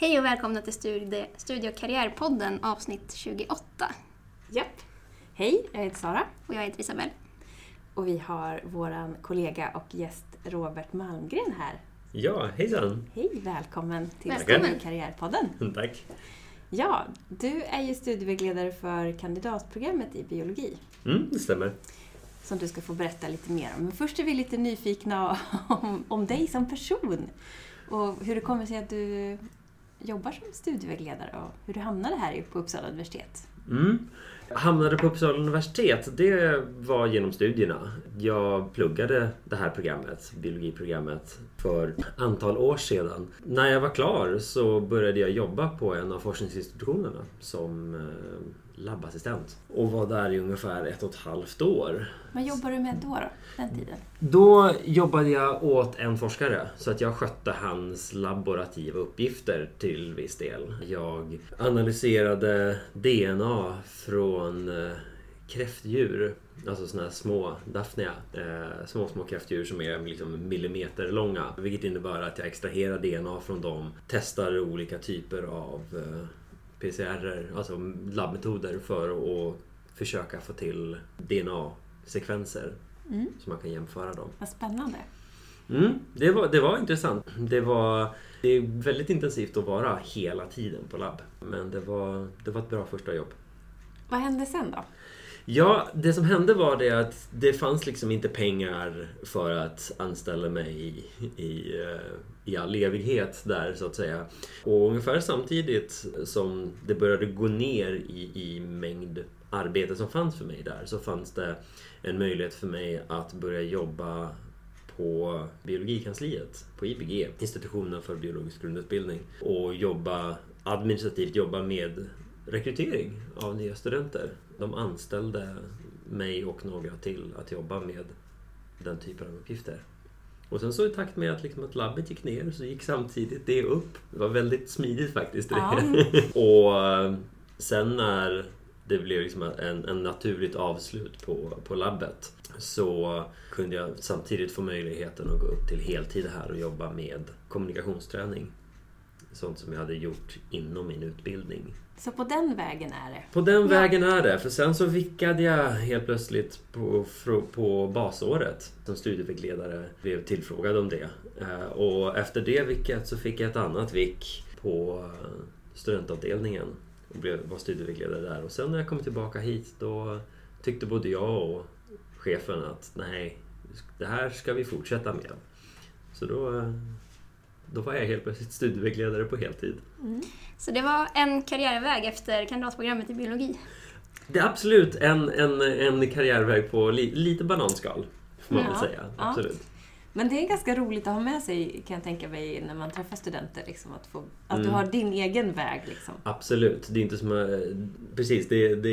Hej och välkomna till Studie, och karriärpodden avsnitt 28. Japp. Hej, jag heter Sara Och jag heter Isabelle. och vi har våran kollega och gäst Robert Malmgren här. Ja, hejsan! Hej, välkommen till Välkommen. Studie och karriärpodden. Tack! Ja, du är ju studievägledare för kandidatprogrammet i biologi Mm, det stämmer. som du ska få berätta lite mer om. Men först är vi lite nyfikna om, om dig som person och hur det kommer sig att du jobbar som studievägledare och hur du hamnade här på Uppsala universitet. Mm. Jag hamnade på Uppsala universitet. Det var genom studierna. Jag pluggade det här programmet, biologiprogrammet, för antal år sedan. När jag var klar så började jag jobba på en av forskningsinstitutionerna som eh, labbassistent. Och var där i ungefär ett och ett halvt år. Vad jobbar du med då, då den tiden? Då jobbade jag åt en forskare så att jag skötte hans laborativa uppgifter till viss del. Jag analyserade DNA från eh, kräftdjur, alltså såna här små Daphnia, eh, små små kräftdjur som är liksom millimeter långa. Vilket innebär att jag extraherar DNA från dem, testar olika typer av eh, PCR, alltså labbmetoder för att försöka få till DNA-sekvenser Mm. så man kan jämföra dem. Vad spännande. Mm, det, var, det var intressant. Det, var, det är väldigt intensivt att vara hela tiden på labb. Men det var, det var ett bra första jobb. Vad hände sen då? Ja, det som hände var det att det fanns liksom inte pengar för att anställa mig i, i, eh, i all evighet där så att säga. Och ungefär samtidigt som det började gå ner i, i mängd arbete som fanns för mig där så fanns det en möjlighet för mig att börja jobba på biologikansliet på IBG, institutionen för biologisk grundutbildning och jobba administrativt jobba med rekrytering av nya studenter. De anställde mig och några till att jobba med den typen av uppgifter. Och sen så i takt med att, liksom att labbet gick ner så gick samtidigt det upp. Det var väldigt smidigt faktiskt. Ja. och eh, sen när det blev liksom en, en naturligt avslut på, på labbet så kunde jag samtidigt få möjligheten att gå upp till heltid här och jobba med kommunikationsträning. Sånt som jag hade gjort inom min utbildning. Så på den vägen är det. På den Ja. vägen är det. För sen så vickade jag helt plötsligt på, på basåret som studievägledare. Blev tillfrågad om det. Eh, Och efter det vicket så fick jag ett annat vick på eh, studentavdelningen. Och blev, var studievägledare där. Och sen när jag kom tillbaka hit då tyckte både jag och chefen att nej, det här ska vi fortsätta med. Så då, eh, då var jag helt plötsligt studievägledare på heltid. Så det var en karriärväg efter kandidatprogrammet i biologi. Det är absolut en, en, en karriärväg på li, lite bananskal. Får man väl Ja, säga. ja. Absolut. Men det är ganska roligt att ha med sig, kan jag tänka mig, när man träffar studenter. Liksom, att få, att du Mm. har din egen väg. Liksom. Absolut. Det är inte som Precis, det, det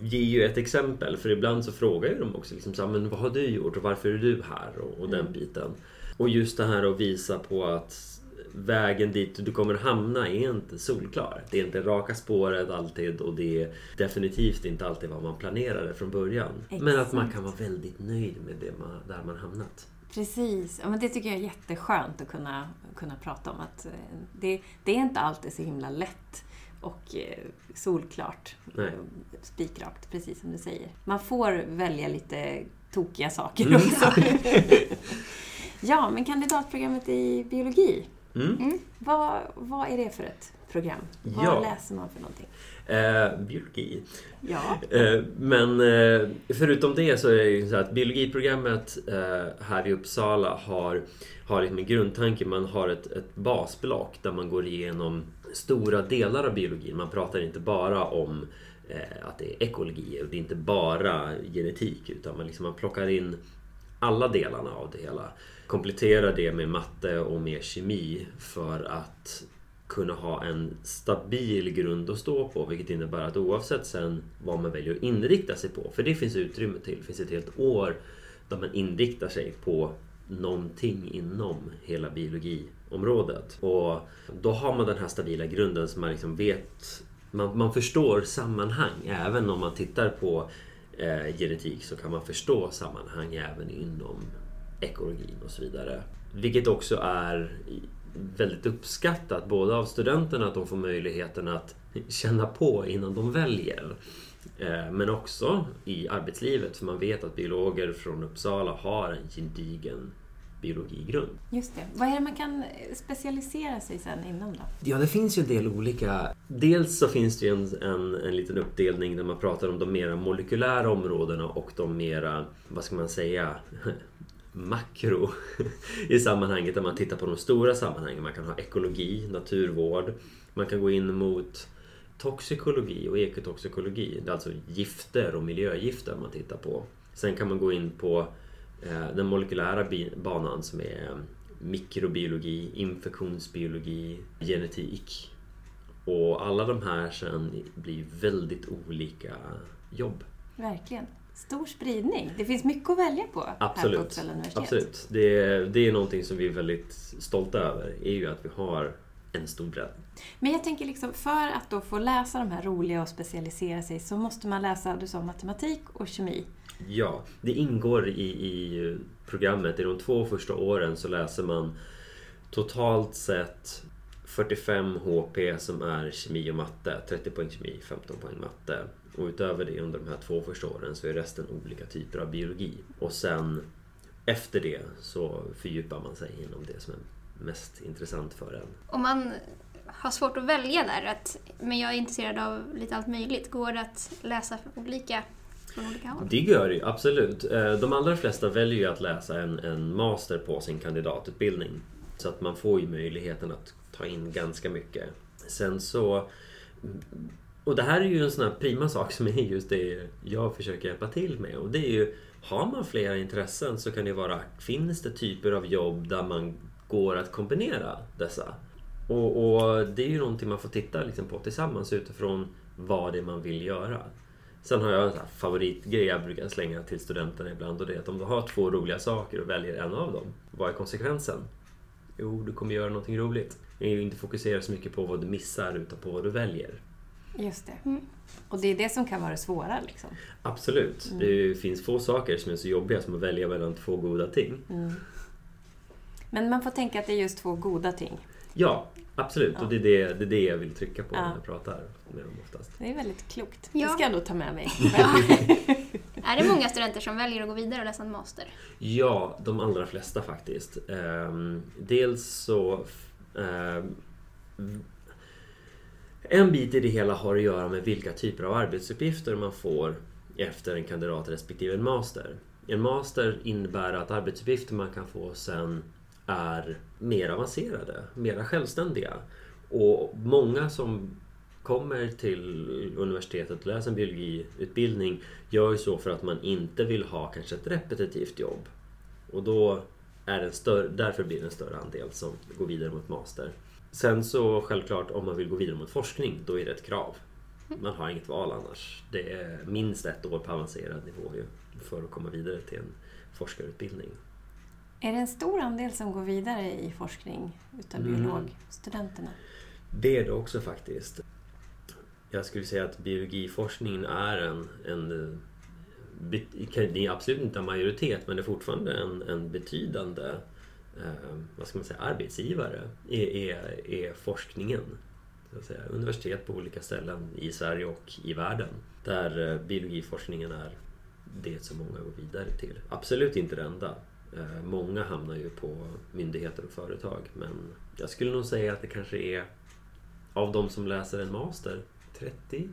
ger ju ett exempel. För ibland så frågar ju de också liksom så här, men vad har du gjort och varför är du här? Och, och den Mm. biten. Och just det här att visa på att vägen dit du kommer hamna är inte solklar. Det är inte raka spåret alltid och det är definitivt inte alltid vad man planerade från början. Men att man Exakt. kan vara väldigt nöjd med det man, där man hamnat. Precis. Men det tycker jag är jätteskönt att kunna, kunna prata om. att eh, det, det är inte alltid så himla lätt och eh, solklart. Nej. Spikrakt, precis som du säger. Man får välja lite tokiga saker Mm. också. ja, men kandidatprogrammet i biologi. Mm. Vad, vad är det för ett program? Vad Ja. läser man för någonting? Eh, biologi. Ja. Eh, men eh, förutom det så är det ju så att biologiprogrammet eh, här i Uppsala har, har liksom en grundtanke. Man har ett, ett basblock där man går igenom stora delar av biologin. Man pratar inte bara om eh, att det är ekologi och det är inte bara genetik utan man, liksom, man plockar in alla delarna av det hela. Komplettera det med matte och med kemi för att kunna ha en stabil grund att stå på vilket innebär att oavsett sen vad man väljer att inrikta sig på, för det finns utrymme till, det finns ett helt år där man inriktar sig på någonting inom hela biologiområdet. Och då har man den här stabila grunden som man liksom vet man, man förstår sammanhang. Även om man tittar på eh, genetik så kan man förstå sammanhang även inom ekologin och så vidare. Vilket också är väldigt uppskattat både av studenterna att de får möjligheten att känna på innan de väljer. Eh, men också i arbetslivet för man vet att biologer från Uppsala har en gedigen biologigrund. Just det. Vad är det man kan specialisera sig sen inom då? Ja, det finns ju en del olika. Dels så finns det ju en, en, en liten uppdelning där man pratar om de mera molekylära områdena och de mera, vad ska man säga, makro i sammanhanget där man tittar på de stora sammanhangen. Man kan ha ekologi, naturvård, man kan gå in mot toxikologi och ekotoxikologi. Det är alltså gifter och miljögifter man tittar på. Sen kan man gå in på eh, den molekylära banan som är mikrobiologi, infektionsbiologi, genetik. Och alla de här sen blir väldigt olika jobb. Verkligen. Stor spridning. Det finns mycket att välja på här på Absolut. Uppsala universitet. Absolut. Det, är- det är någonting som vi är väldigt stolta över. är ju att vi har en stor bredd. Men jag tänker liksom, för att då få läsa de här roliga och specialisera sig så måste man läsa, du sa matematik och kemi. Ja, det ingår i, i programmet. I de två första åren så läser man totalt sett 45 HP som är kemi och matte. 30 poäng kemi, 15 poäng matte. Och utöver det under de här två första åren så är resten olika typer av biologi. Och sen efter det så fördjupar man sig inom det som är mest intressant för en. Om man har svårt att välja där, att, men jag är intresserad av lite allt möjligt, går det att läsa olika från olika håll? Det gör det ju, absolut. Eh, de allra flesta väljer ju att läsa en, en master på sin kandidatutbildning. Så att man får ju möjligheten att ta in ganska mycket. Sen så... Och det här är ju en sån här prima sak som är just det jag försöker hjälpa till med. Och det är ju, har man flera intressen så kan det vara, finns det typer av jobb där man går att kombinera dessa? Och, och det är ju någonting man får titta liksom på tillsammans utifrån vad det är man vill göra. Sen har jag en favoritgrej jag brukar slänga till studenterna ibland och det är att om du har två roliga saker och väljer en av dem, vad är konsekvensen? Jo, du kommer göra någonting roligt. Inte fokusera så mycket på vad du missar utan på vad du väljer. Just det. Mm. Och det är det som kan vara det svåra liksom. Absolut. Det finns få saker som är så jobbiga som att välja mellan två goda ting. Men man får tänka att det är just två goda ting. Ja, absolut. Ja. Och det är det, det är det jag vill trycka på Ja. när jag pratar med dem oftast. Det är väldigt klokt. Ja. Det ska jag nog ta med mig. Är det många studenter som väljer att gå vidare och läsa en master? Ja, de allra flesta faktiskt. Ehm, dels så... ehm, en bit i det hela har att göra med vilka typer av arbetsuppgifter man får efter en kandidat respektive en master. En master innebär att arbetsuppgifter man kan få sen är mer avancerade, mer självständiga. Och många som kommer till universitetet och läser en biologiutbildning gör ju så för att man inte vill ha kanske ett repetitivt jobb. Och då är det en större, därför blir det en större andel som går vidare mot master. Sen så självklart om man vill gå vidare mot forskning, då är det ett krav. Man har inget val annars. Det är minst ett år på avancerad nivå ju, för att komma vidare till en forskarutbildning. Är det en stor andel som går vidare i forskning utav Mm. biologstudenterna? Det är det också faktiskt. Jag skulle säga att biologiforskningen är en, en be- det är absolut inte en majoritet men det är fortfarande en, en betydande eh, vad ska man säga, arbetsgivare är, är, är forskningen. Så att säga. Universitet på olika ställen i Sverige och i världen där eh, biologiforskningen är det som många går vidare till. Absolut inte det enda. Eh, Många hamnar ju på myndigheter och företag men jag skulle nog säga att det kanske är av de som läser en master 30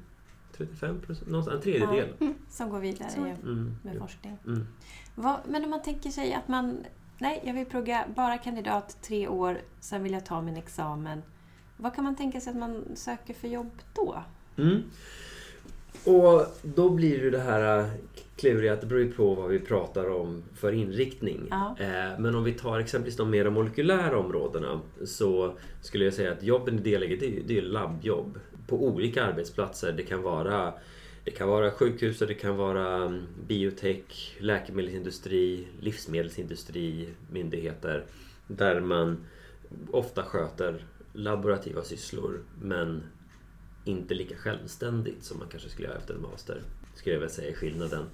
35 procent, en tredjedel. Som går vidare Så. Mm. med ja. forskning. Mm. Vad, men om man tänker sig att man... Nej, jag vill plugga bara kandidat tre år, sen vill jag ta min examen. Vad kan man tänka sig att man söker för jobb då? Mm. Och då blir det det här äh, kluriga att det beror på vad vi pratar om för inriktning. Ja. Eh, Men om vi tar exempelvis de mera molekylära områdena så skulle jag säga att jobben i det läget är, det är labbjobb på olika arbetsplatser. Det kan vara det kan vara sjukhus, det kan vara mm, biotech, läkemedelsindustri, livsmedelsindustri, myndigheter där man ofta sköter laborativa sysslor men inte lika självständigt som man kanske skulle göra efter en master. Skulle jag vilja säga är skillnaden.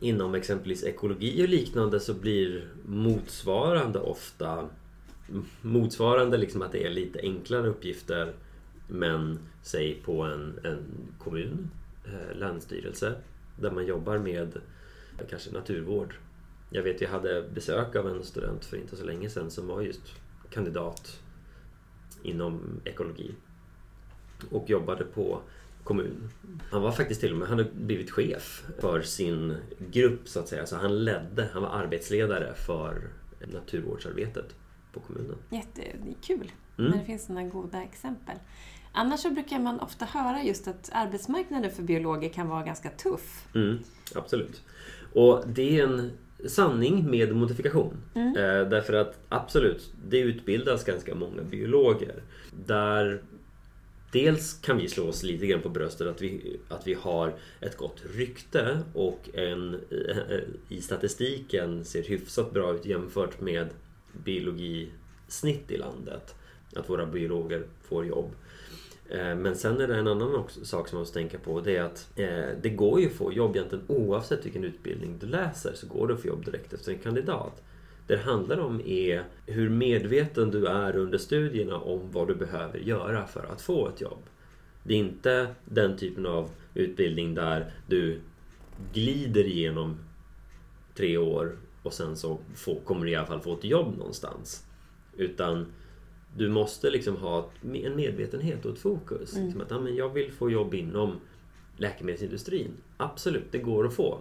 Inom exempelvis ekologi och liknande så blir motsvarande ofta motsvarande liksom att det är lite enklare uppgifter men säg på en, en kommun, eh, länsstyrelse där man jobbar med eh, kanske naturvård. Jag vet jag hade besök av en student för inte så länge sedan som var just kandidat inom ekologi och jobbade på kommun. Han var faktiskt till och med, han hade blivit chef för sin grupp så att säga. Så han ledde, han var arbetsledare för naturvårdsarbetet på kommunen. Jättekul mm. när det finns sådana goda exempel. Annars så brukar man ofta höra just att arbetsmarknaden för biologer kan vara ganska tuff. Mm, absolut. Och det är en sanning med modifikation. Mm. Eh, därför att absolut, det utbildas ganska många biologer. Där Dels kan vi slå oss lite grann på bröstet att vi, att vi har ett gott rykte och en, eh, i statistiken ser hyfsat bra ut jämfört med biologisnitt i landet. Att våra biologer får jobb. Eh, men sen är det en annan sak som man måste tänka på. Det är att eh, det går ju att få jobb egentligen oavsett vilken utbildning du läser så går det att få jobb direkt efter en kandidat. Det det handlar om är hur medveten du är under studierna om vad du behöver göra för att få ett jobb. Det är inte den typen av utbildning där du glider igenom tre år och sen så får, kommer du i alla fall få ett jobb någonstans. Utan du måste liksom ha en medvetenhet och ett fokus. Mm. Liksom att, ja, men jag vill få jobb inom läkemedelsindustrin. Absolut, det går att få.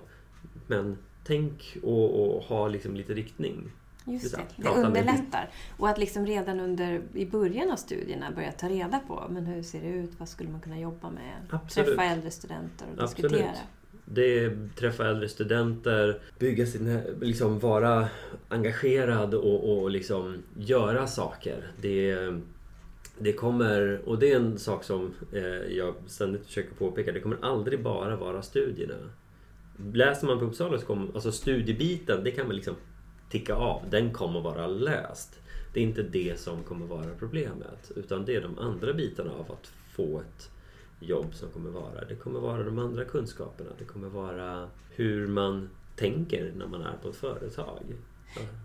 Men tänk och, och ha liksom lite riktning. Just det, det underlättar. Och att liksom redan under, i början av studierna börja ta reda på men hur ser det ut, vad skulle man kunna jobba med? Absolut. Träffa äldre studenter och Absolut. diskutera. Det är träffa äldre studenter, bygga sin, liksom vara engagerad och, och liksom göra saker. Det, det kommer, och det är en sak som eh, jag ständigt försöker påpeka, det kommer aldrig bara vara studierna. Läser man på Uppsala så kommer, alltså studiebiten, det kan man liksom ticka av. Den kommer vara löst. Det är inte det som kommer vara problemet. Utan det är de andra bitarna av att få ett jobb som kommer vara. Det kommer vara de andra kunskaperna. Det kommer vara hur man tänker när man är på ett företag.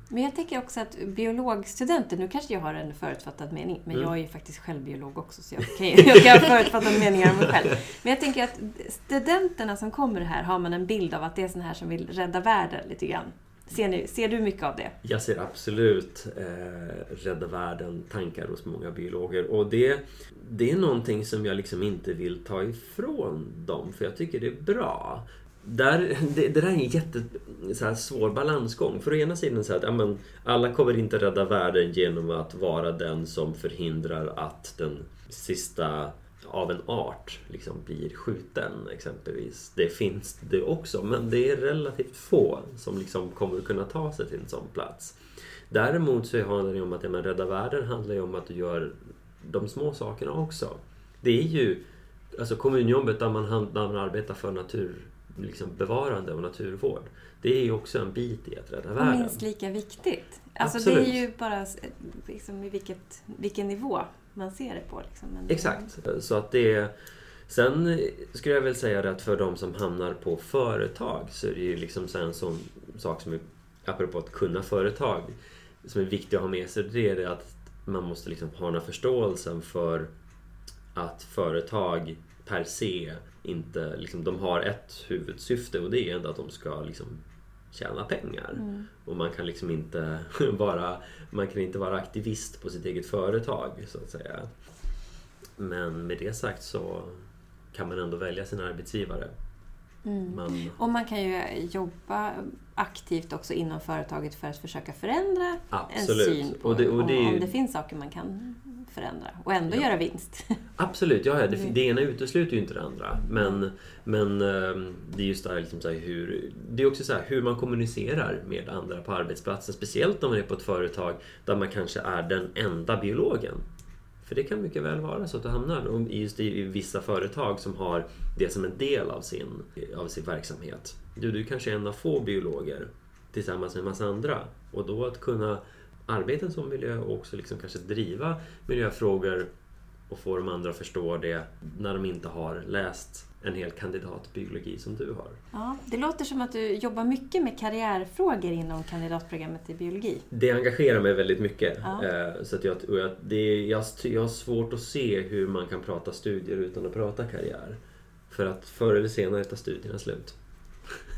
Men jag tänker också att biologstudenter, nu kanske jag har en förutfattad mening, men mm. jag är faktiskt själv biolog också så jag kan, jag kan ha förutfattade meningar om mig själv. Men jag tänker att studenterna som kommer här har man en bild av att det är sådana här som vill rädda världen lite grann. Ser, ni, ser du mycket av det? Jag ser absolut eh, rädda världen-tankar hos många biologer. Och det, det är någonting som jag liksom inte vill ta ifrån dem, för jag tycker det är bra. Där, det, det där är en jätte, så här, svår balansgång. För å ena sidan så att ja, men, alla kommer inte rädda världen genom att vara den som förhindrar att den sista av en art liksom blir skjuten exempelvis. Det finns det också men det är relativt få som liksom kommer att kunna ta sig till en sån plats. Däremot så handlar det om att ja, men rädda världen handlar ju om att du gör de små sakerna också. Det är ju alltså kommunjobbet där man, där man arbetar för natur, liksom bevarande och naturvård. Det är ju också en bit i att rädda och världen. minst lika viktigt. Alltså Absolut. det är ju bara liksom, i vilket, vilken nivå man ser det på. Liksom. Men Exakt. Så att det Sen skulle jag väl säga det att för de som hamnar på företag så är det ju liksom en sån sak som är, apropå att kunna företag, som är viktig att ha med sig. Det är det att man måste liksom ha den här förståelsen för att företag per se inte, liksom, de har ett huvudsyfte och det är ändå att de ska liksom tjäna pengar. Mm. Och man kan liksom inte vara, man kan inte vara aktivist på sitt eget företag så att säga. Men med det sagt så kan man ändå välja sin arbetsgivare. Mm. Man... Och man kan ju jobba aktivt också inom företaget för att försöka förändra Absolut. en syn på och det, och det ju... om det finns saker man kan förändra och ändå ja. göra vinst. Absolut, ja, det, mm. det ena utesluter ju inte det andra. Men, men ehm, det är just det här, liksom så här hur, det är också så här, hur man kommunicerar med andra på arbetsplatsen. Speciellt om man är på ett företag där man kanske är den enda biologen. För det kan mycket väl vara så att du hamnar just i vissa företag som har det som en del av sin, av sin verksamhet. Du, du kanske är en av få biologer tillsammans med en massa andra. Och då att kunna arbeta som miljö och också liksom kanske driva miljöfrågor och få de andra att förstå det när de inte har läst en hel kandidat biologi som du har. Ja, det låter som att du jobbar mycket med karriärfrågor inom kandidatprogrammet i biologi. Det engagerar mig väldigt mycket. Ja. Eh, Så att jag, jag, det är, jag, jag har svårt att se hur man kan prata studier utan att prata karriär. För att förr eller senare tar studierna slut.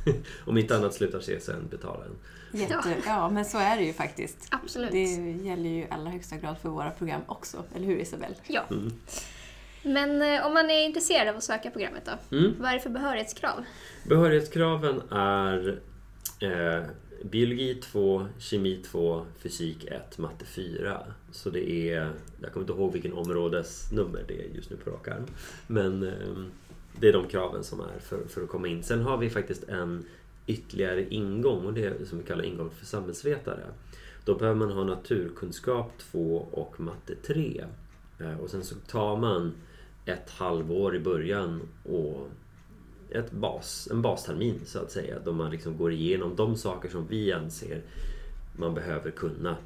Om inte annat slutar CSN betala en. Jätte, ja, men så är det ju faktiskt. Absolut. Det gäller ju i allra högsta grad för våra program också, eller hur Isabel? Ja. Mm. Men eh, om man är intresserad av att söka programmet då? Mm. Vad är det för behörighetskrav? Behörighetskraven är eh, biologi 2, kemi 2, fysik 1, matte 4. Så det är, jag kommer inte ihåg vilken områdesnummer det är just nu på rak arm. Men eh, det är de kraven som är för, för att komma in. Sen har vi faktiskt en ytterligare ingång och det är som vi kallar ingång för samhällsvetare. Då behöver man ha naturkunskap 2 och matte 3. Eh, och sen så tar man ett halvår i början och ett bas, en bastermin så att säga. Då man liksom går igenom de saker som vi anser man behöver kunna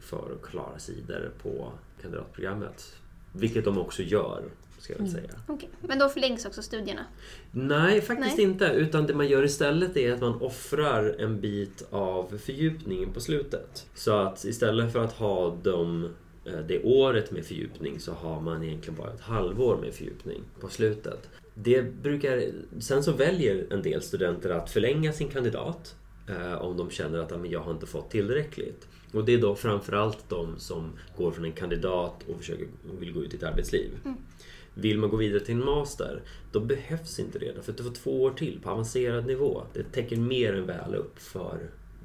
för att klara sidor på kandidatprogrammet. Vilket de också gör, ska jag väl säga. Okej. Men då förlängs också studierna? Nej, faktiskt Nej. inte. Utan det man gör istället är att man offrar en bit av fördjupningen på slutet. Så att istället för att ha de, eh, det året med fördjupning så har man egentligen bara ett halvår med fördjupning på slutet. Det brukar, sen så väljer en del studenter att förlänga sin kandidat eh, om de känner att "Ja, men jag har inte fått tillräckligt. Och det är då framförallt de som går från en kandidat och försöker, och vill gå ut i ett arbetsliv. Vill man gå vidare till en master, då behövs inte det. För att du får två år till på avancerad nivå. Det täcker mer än väl upp för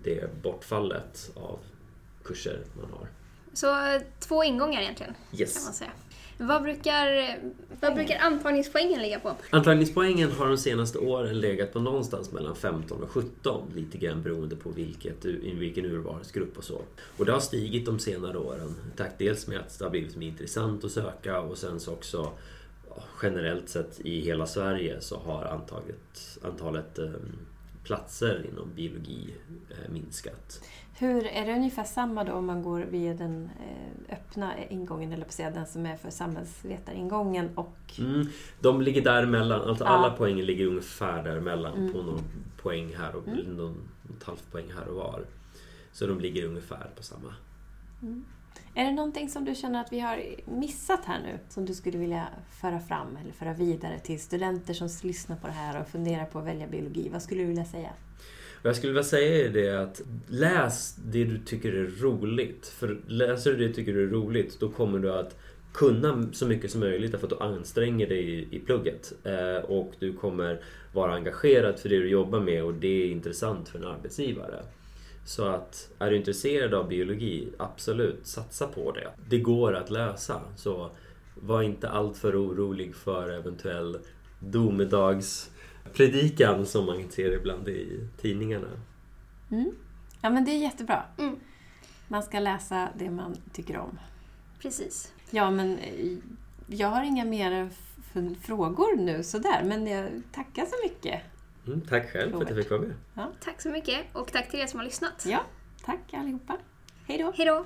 det bortfallet av kurser man har. Så två ingångar egentligen, kan Yes. man säga. Vad brukar, vad brukar antagningspoängen ligga på? Antagningspoängen har de senaste åren legat på någonstans mellan 15 och 17. Lite grann beroende på vilket, i vilken urvalsgrupp och så. Och det har stigit de senare åren. Tack dels med att det har blivit mer intressant att söka och sen så också generellt sett i hela Sverige så har antaget, antalet eh, platser inom biologi eh, minskat. Hur, är det ungefär samma då om man går via den eh, öppna ingången, eller på säga den som är för samhällsvetaringången och... Mm, de ligger däremellan, alltså Ja. alla poängen ligger ungefär däremellan Mm. på någon poäng här och Mm. någon, något halvt poäng här och var. Så de ligger ungefär på samma. Är det någonting som du känner att vi har missat här nu? Som du skulle vilja föra fram eller föra vidare till studenter som lyssnar på det här och funderar på att välja biologi? Vad skulle du vilja säga? Vad jag skulle vilja säga är det att läs det du tycker är roligt. För läser du det du tycker är roligt, då kommer du att kunna så mycket som möjligt därför att du anstränger dig i, plugget. Eh, och du kommer vara engagerad för det du jobbar med och det är intressant för en arbetsgivare. Så att är du intresserad av biologi, absolut, satsa på det. Det går att lösa. Så var inte alltför orolig för eventuell domedagspredikan som man ser ibland i tidningarna. Mm. Ja, men det är jättebra. Mm. Man ska läsa det man tycker om. Precis. Ja, men eh, jag har inga mer frågor nu sådär, men jag tackar så mycket. Mm, tack själv för att jag fick vara med. Tack så mycket och tack till er som har lyssnat. Ja, tack allihopa. Hej då! Hej då!